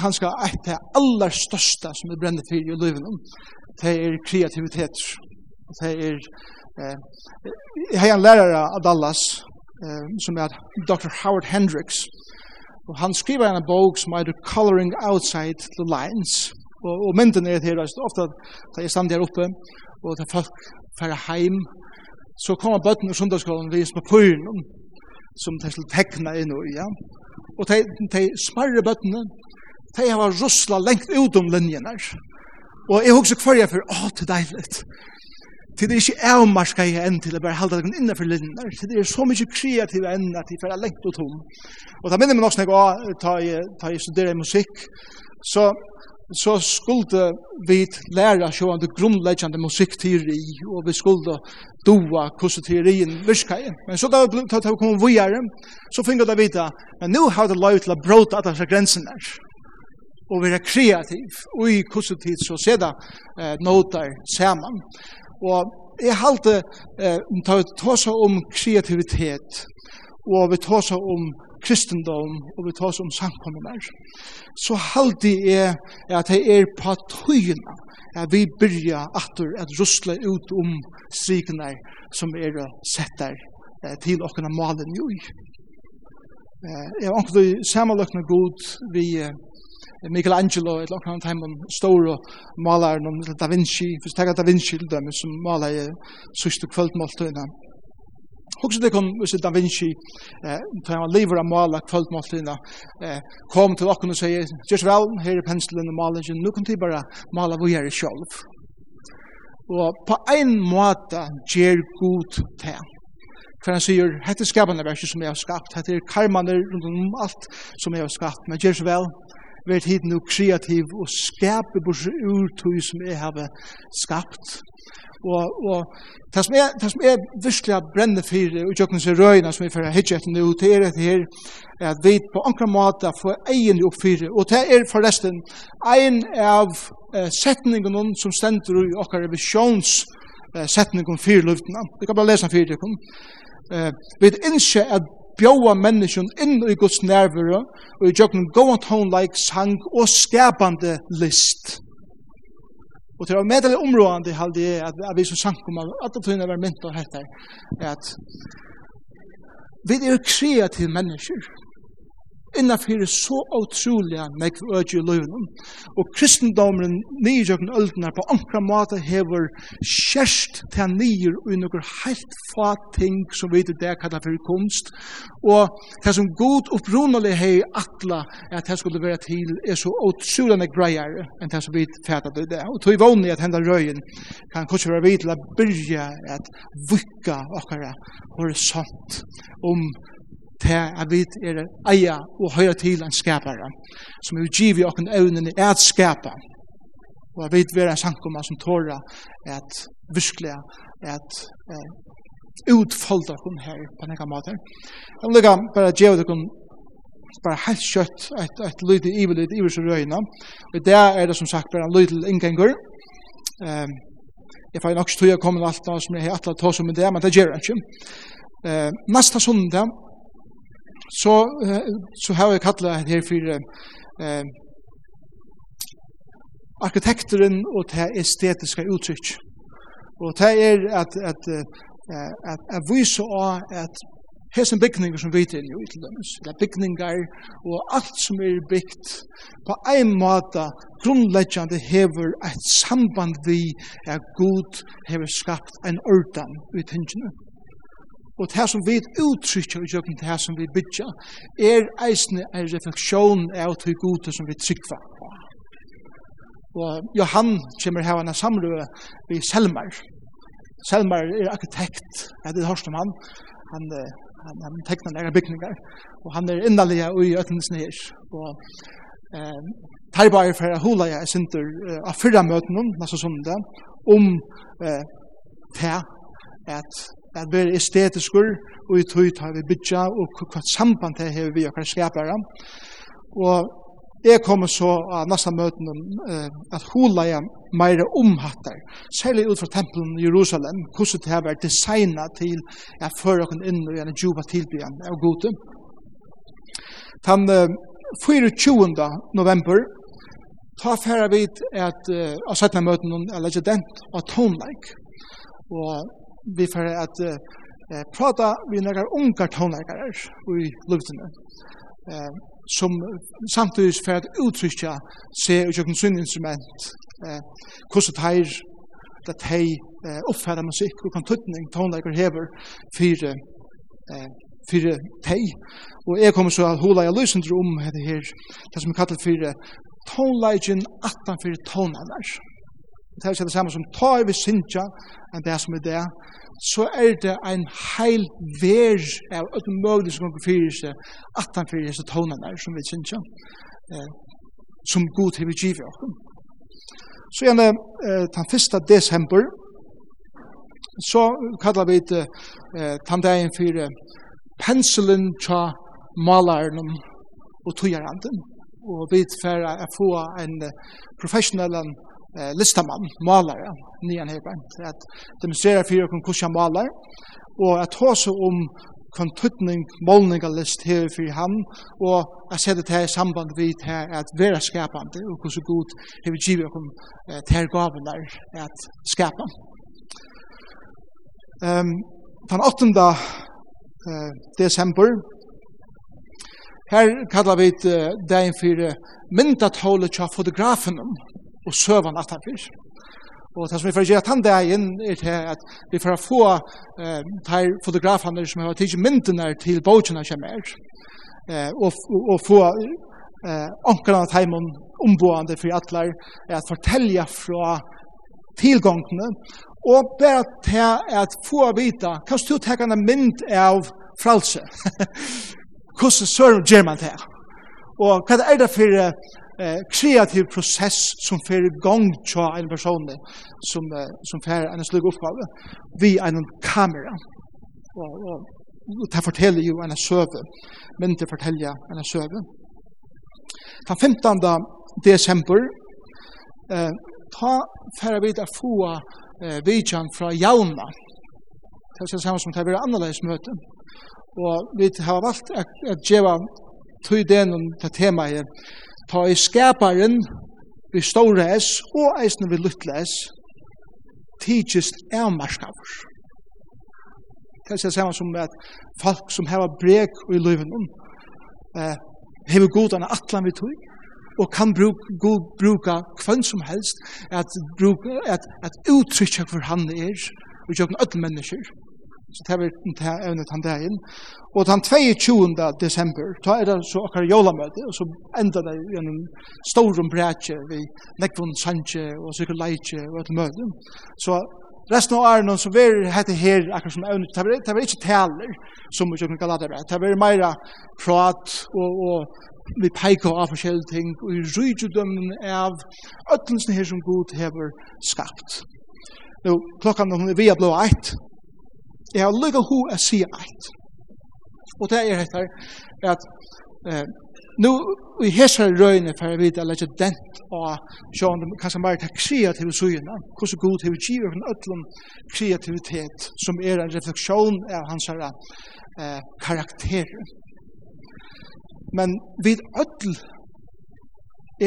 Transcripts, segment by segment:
kanskje et det aller største som er brenner for i livet det er kreativitet. Det er, eh, jeg har en lærer av Dallas, eh, som er Dr. Howard Hendricks, og han skriver en bok som heter Coloring Outside the Lines, og, og mynden er her, ofte da jeg stand her oppe, og da folk færre heim, så kommer bøtten og sundagsskolen vis på pyren, som de skulle tekna inn og ja. Og de, de smarre bøttene, de har russla lengt ut om linjene. Og jeg husker hver jeg for, åh, det er deilig. Til det er ikke avmarska jeg enn til å bare halda deg innenfor linjer. Til det er så mye kreativ enn at jeg fyrir lengt ut om. Og da minner meg også når jeg var, da jeg studerer musikk, så så skulle vi lære seg om det grunnleggende musikkteori, og vi skulle doa hvordan teorien virker. Men så da vi kom vujere, så finner vi vite, men nå har det lov til å bråte at det er grensen der og være kreativ og i hvordan tid så ser det eh, noter sammen. Og jeg halte eh, om um, vi tar om kreativitet og vi tar om kristendom og vi tar oss om samkommunar så halte jeg at jeg er på tøyene at vi byrja atur at rusla ut om strikene som er sett der eh, til åkna malen jo i. Eh, jeg har anker sammenløkna god vi eh, Michelangelo, et lokal av dem store malaren, Da Vinci, hvis jeg Da Vinci til dem, som maler i sørste kvöldmåltøyene. Hugsa det kom hvis Da Vinci, eh, da han lever av mala kvöldmåltøyene, eh, kom til okkun og sier, just vel, her er penselen og maler, nu kan de bara mala vi er sjálv." Og på ein måte gjer god te for han sier, hette skapande verset som jeg har skapt, hette er karmaner rundt om alt som jeg har skapt, men gjør så vel, vært tid nu kreativ og skape bors ur tog som jeg har skapt. Og, og det som jeg, det som jeg virkelig brenner for og tjøkken seg røyna som jeg fyrir hitje etter nu, det er etter her at vi på ankra måte får egen oppfyre. Og det er forresten ein av eh, setningen som stender i okkar revisjons eh, setningen fyrir luftena. Vi kan bare lese den fyrir det. Eh, vi innskje at bjóa menneskjon inn i Guds nærvare og i on gåan tónleik, sang og skapande list. Og til å medelig områdande halde jeg at, at vi som sankum av at det tøyne var mynt og hette at vi er kreativ mennesker innanfyrir så utrolig meg øde i løven. Og kristendomren nyrjøkken øldene på ankra måte hever kjerst til nyr og noen helt få ting som vi til det kallar for kunst. Og det som god opprunnelig hei atla at det skulle være til er så utrolig meg greier enn det som vi fæta det det. Og tog vannig at henda røyen kan kanskje være vidt til å byrja at vukka okkara horisont om um, til at vi er eia og høyre til en skapare, som er giv i okken evnen er et skapa, og at vi er en sankumma som tåra at virkelig at eh, utfolda hun her på nekka måte. Jeg vil lukka bare gjeva dere bara helt kjøtt et, et lydde ivel i ivel som røyna. Og det er det som sagt bare en lite inngengur. Um, jeg får nok stod jeg kommer alt nå som jeg har atlet hos om det, men det gjør jeg ikke. Uh, nasta sundag så, så har jeg kallet her for eh, arkitekteren og det estetiske uttrykk. Og det er at, at, at, at, at vise av at hesen bygninger som vi til i Det er bygninger og alt som er byggt på en måte grunnleggjande hever et samband vi er god hever skapt en ordan i tingene. Og det som vi uttrykker i kjøkken, det som vi bytja, er eisne en refleksjon av tog gode som vi trykker på. Og Johan kommer her en samrøve i Selmar. Selmar er arkitekt, jeg hadde hørt om han. Han, han, han tekner nære bygninger, og han er innalega i øtnesen her. Og eh, Tarbar for hula jeg sinter eh, av fyrra møtene, nesten sånn det, om eh, det at at være estetiskur, og i tøy tar vi bytja, og hva samband det har vi okkar skapere. Og jeg kommer så av næsta møten at hula jeg meire omhattar, særlig ut fra tempelen i Jerusalem, hvordan det har vært designa til at føre okken inn og gjerne djupa tilbyen av gode. Den 24. november ta færa vid at uh, av sættna møten er legedent og tonelike. Og vi får at uh, prata vi några unga tonläkare i luften eh, som samtidig för at uttrykja se og jokken sin instrument eh, kurset tær att hej eh, oppfæra musikk og kan tuttning tonläkare hever fire eh, fyrir tei. Og eg kommer så at hola jeg løsendru om det her, det som er kallet fyrir tonleikin 18 fyrir tonanar det er ikke det samme som tar vi sinja, enn det som er det, så er det en heil ver av et mulig som går fyrir seg, at han fyrir seg tånene er som vi sinja, eh, som god til vi giver oss. Så gjerne, eh, den 1. desember, så kallar vi det eh, den dagen fyrir penselen tja malaren og tøyaranden. Og vi får få en eh, professionell eh, listamann, malare, nian heipan, for at demonstrera fyrir okkur kursa malar, og at hos om kon tutning målninga list her fyrir han, og at sette det her i samband vi til at vera skapande, og hos god hever givet okkur eh, ter der at skapa. Um, den 8. Uh, desember, Her kallar vi uh, dagen fyrir myndatålet tja fotografen og søvann at han fyrir. Og det som vi får gjøre den dagen er til at vi får få eh, de fotografene som har tidsi myndene til bøkene kommer, eh, og, og, og få eh, ankerne av teimen omboende for atler, at fortelle fra tilgångene, og bare til at få vite hva du tenker en mynd av fralse. Hvordan sør gjør man det? Og hva er det for eh, kreativ prosess som fer i gang tja en person som, eh, som fer en slik oppgave vi en kamera. Og, og, og det forteller jo en søve men det forteller en søve den 15. desember eh, ta fer vi da få eh, vidjan fra Jauna det er samme som det er annerledes møte. Og vi har valgt at, at gjeva tog den og ta tema her ta i skaparen vi store es og eisne vi lytle es tidsist er marskavur. Det er samme som at folk som heva brek i løyven eh, hever godane atlan vi tog og kan bruk, god bruka kvann som helst at, bruk, at, at uttrykkja for han er og gjør öll mennesker Så det var det evnet han der inn. Og den 22. desember, da er det så akkurat jolamøte, og så enda det i en stor brætje, vi nekvun sanje, og Sikker leitje, og et møte. Så resten av årene så vi heter her akkurat som evnet, det er det ikke taler som vi kjøkken Galatabrett, det var meira prat og, og vi peika av forskjellige ting, og i rydgjødømmen av øtlensene her som Gud hever skapt. Nå, klokkan er vi er blå eit, Jeg har lykket ho å si eit. Og det er etter at eh, nu i hese røyne for jeg vet at jeg dent og sjån dem kanskje mer til kreative søgjene, hvordan god har givet en ødlom kreativitet som er en refleksjon av hans her eh, karakter. Men vid ødl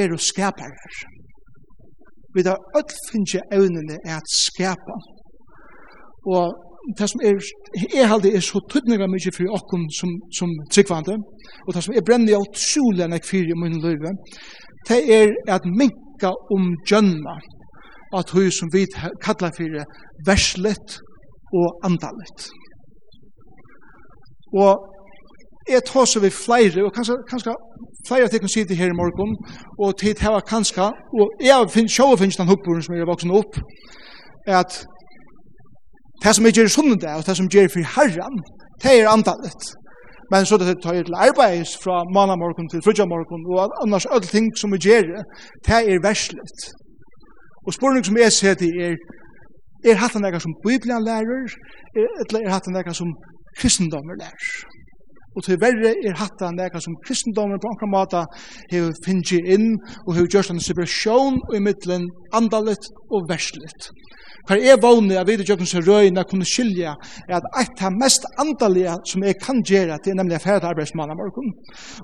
er jo skaparer. Vid ødl finnes jeg evnene er at skapa. Og det som er, er halde er så tydninga mykje for okkom som, som tryggvande, og det som er brenni av trolig enn fyrir i munn løyve, det er at minka om gjønna, at hui som vi kallar fyrir verslet og andalit Og jeg tar så vi flere, og kanskje, kanskje flere tekken sitter her i morgen, og tid heva kanskje, og jeg finner sjå finnes den hukboren som jeg er voksen opp, at Det som er gjør sunnende, og det som gjør for herren, det er antallet. Men så det tar jeg til arbeids fra mannamorgon til frutjamorgon, og annars alle ting som jeg gjør, det er verslet. Og spørning som jeg ser til er, er hatt han som Bibelen lærer, eller er hatt han som kristendommer lærer. Og til verre er hatt han som kristendommer på anker måte har finnst inn og har gjort en separasjon i middelen andallet og verslet. Hver er vågne av videogjøkken som røyene kunne skilja er at eit av mest andalige som jeg kan gjøre det er nemlig ferdig arbeidsmann av morgen.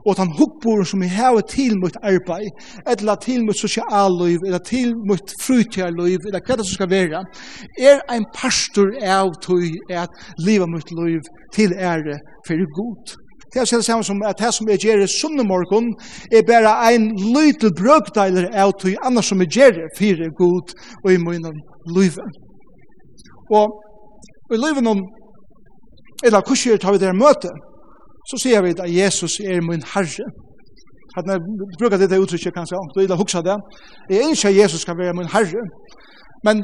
Og den hukkboren som jeg har til mot arbeid, eller til mot sosialliv, eller til mot frutjærliv, eller hva det som skal være, er ein pastor av tog at livet mot liv til ære for god. Det er selv samme som at det som jeg gjør sunne morgen er bare ein liten brøkdeiler av tog annars som jeg gjør fire god og i munnen løyve. Og i løyven om eller kurser tar vi der møte så sier vi at Jesus er min herre. At når jeg bruker dette uttrykket kanskje, og jeg huske det, jeg er ikke at Jesus skal være min herre. Men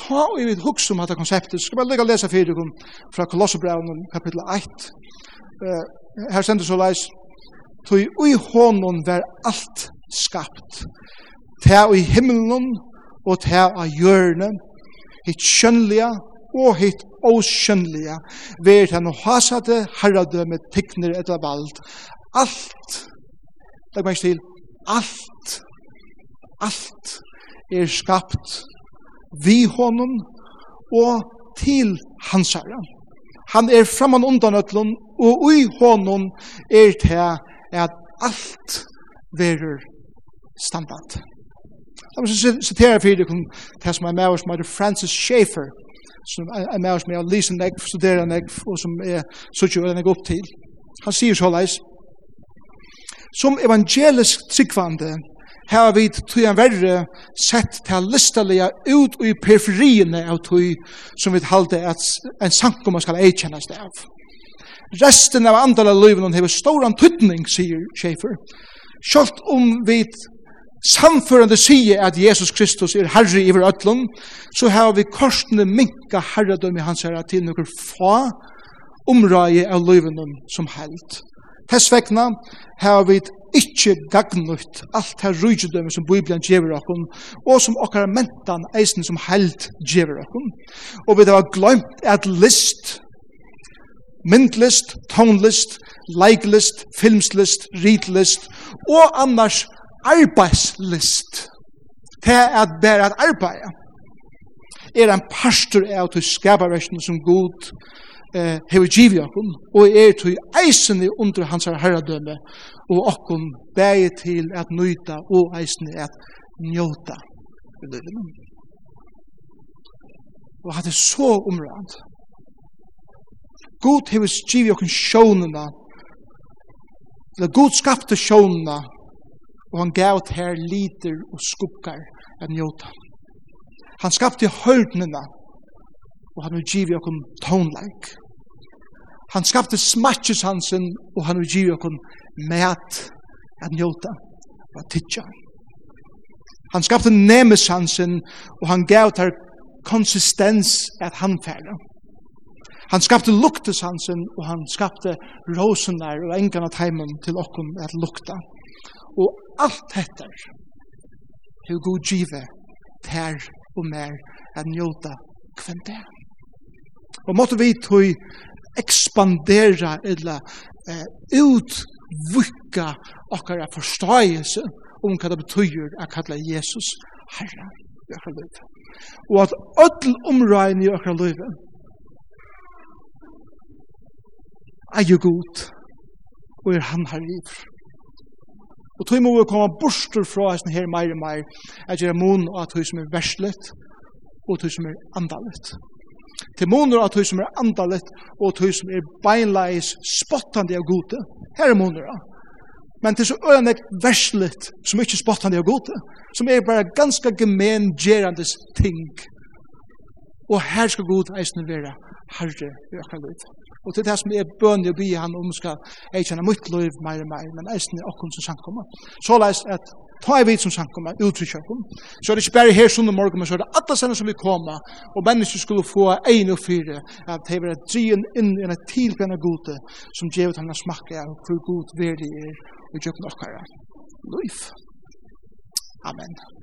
ta og vi huske om dette konseptet, så skal jeg bare lese fire fra Kolossebraunen, kapittel 1, her sender så leis, tog ui honon var alt skapt, ta ui himmelen og ta av hjørne, hitt kjønnlige og hitt åskjønnlige, ver ta no hasate herradømme tikkner etter vald, alt, legg meg til, alt, alt er skapt vi honon og til hans herran. Han er framan undan ötlun, og ui honom er det at alt verur standant. Jeg må sitere for det, det som er med oss, som Francis Schaeffer, som er med oss med å lise nekv, studere nekv, og som er suttje og nekv opp til. Han sier så leis, som evangelisk tryggvande, har vi tog en verre sett til listelige ut i periferiene av tog som vi halte at en sankum skal eikjennes det av. Resten av andal av har stor antydning, sier Schaefer. Sjalt om vi samførende sier at Jesus Kristus er herre i vår så har vi korsene minka herredøm i hans herre til noen få omrøye av livet som helt. Tess vegna har vi ikkje gagnut alt her rujtjødømme som Bibelen gjever okkon, og som okkar mentan eisen som held gjever okkon. Og vi har glemt at list, myndlist, tonlist, leiklist, filmslist, ritlist, og annars arbeidslist. Det er at bæra at arbeid er en pastor av til skaparversjonen som god eh, hevur givi okkum og er tøy eisini undir hansar herradømme, og okkum bæði til at nøyta og eisini at njóta. Og hatt er så omrand. God hevur givi okkum sjónuna. The God skapte sjónuna og han gav til her liter og skukkar at njóta. Han skapti hørdnena, og han vil givet okkom Like. Han skapte smatches hansen, og han vil give okkur mæt at njóta og at tidsja. Han skapte nemes hansen, og han gav tar konsistens at handfæra. Han skapte luktes hansen, og han skapte rosenar og engan av teimen til okkum at lukta. Og alt hettar hur god give tær og mer at njóta kvendt. Og måtte vi tog expandera eller eh, utvikka okkara forståelse om hva det betyr å kalla Jesus Herre i okkara liv. Og at öll omrøyne i okkara liv er jo god og er han her liv. Og tog må vi komme borster fra oss her meir og meir at jeg er mon og at hun som er verslet og at hun som er andalet. Til måneder av tog som er andalet, og tog som er beinleis, spottande av gode. Her er måneder av. Men til så øyne verslet, som ikke spottande av gode, som er bare ganske gemen gerandes ting. Og her skal god eisne være herre i akkurat Og til det som er bønlig å bli han om skal jeg kjenne mitt liv mer og mer, men eisen er okkur som samkommer. Så leis at ta jeg vidt som sankommer, uttrykker okkur. så er det ikke bare her sunn og morgen, men så er det alle sender som vil komme, og mennesker skulle få ein og fire, at det var drien inn i en tilbjørende gode, som gjevet han smakke av hvor god verdig er, og gjøkken okkara. Løyf. Amen.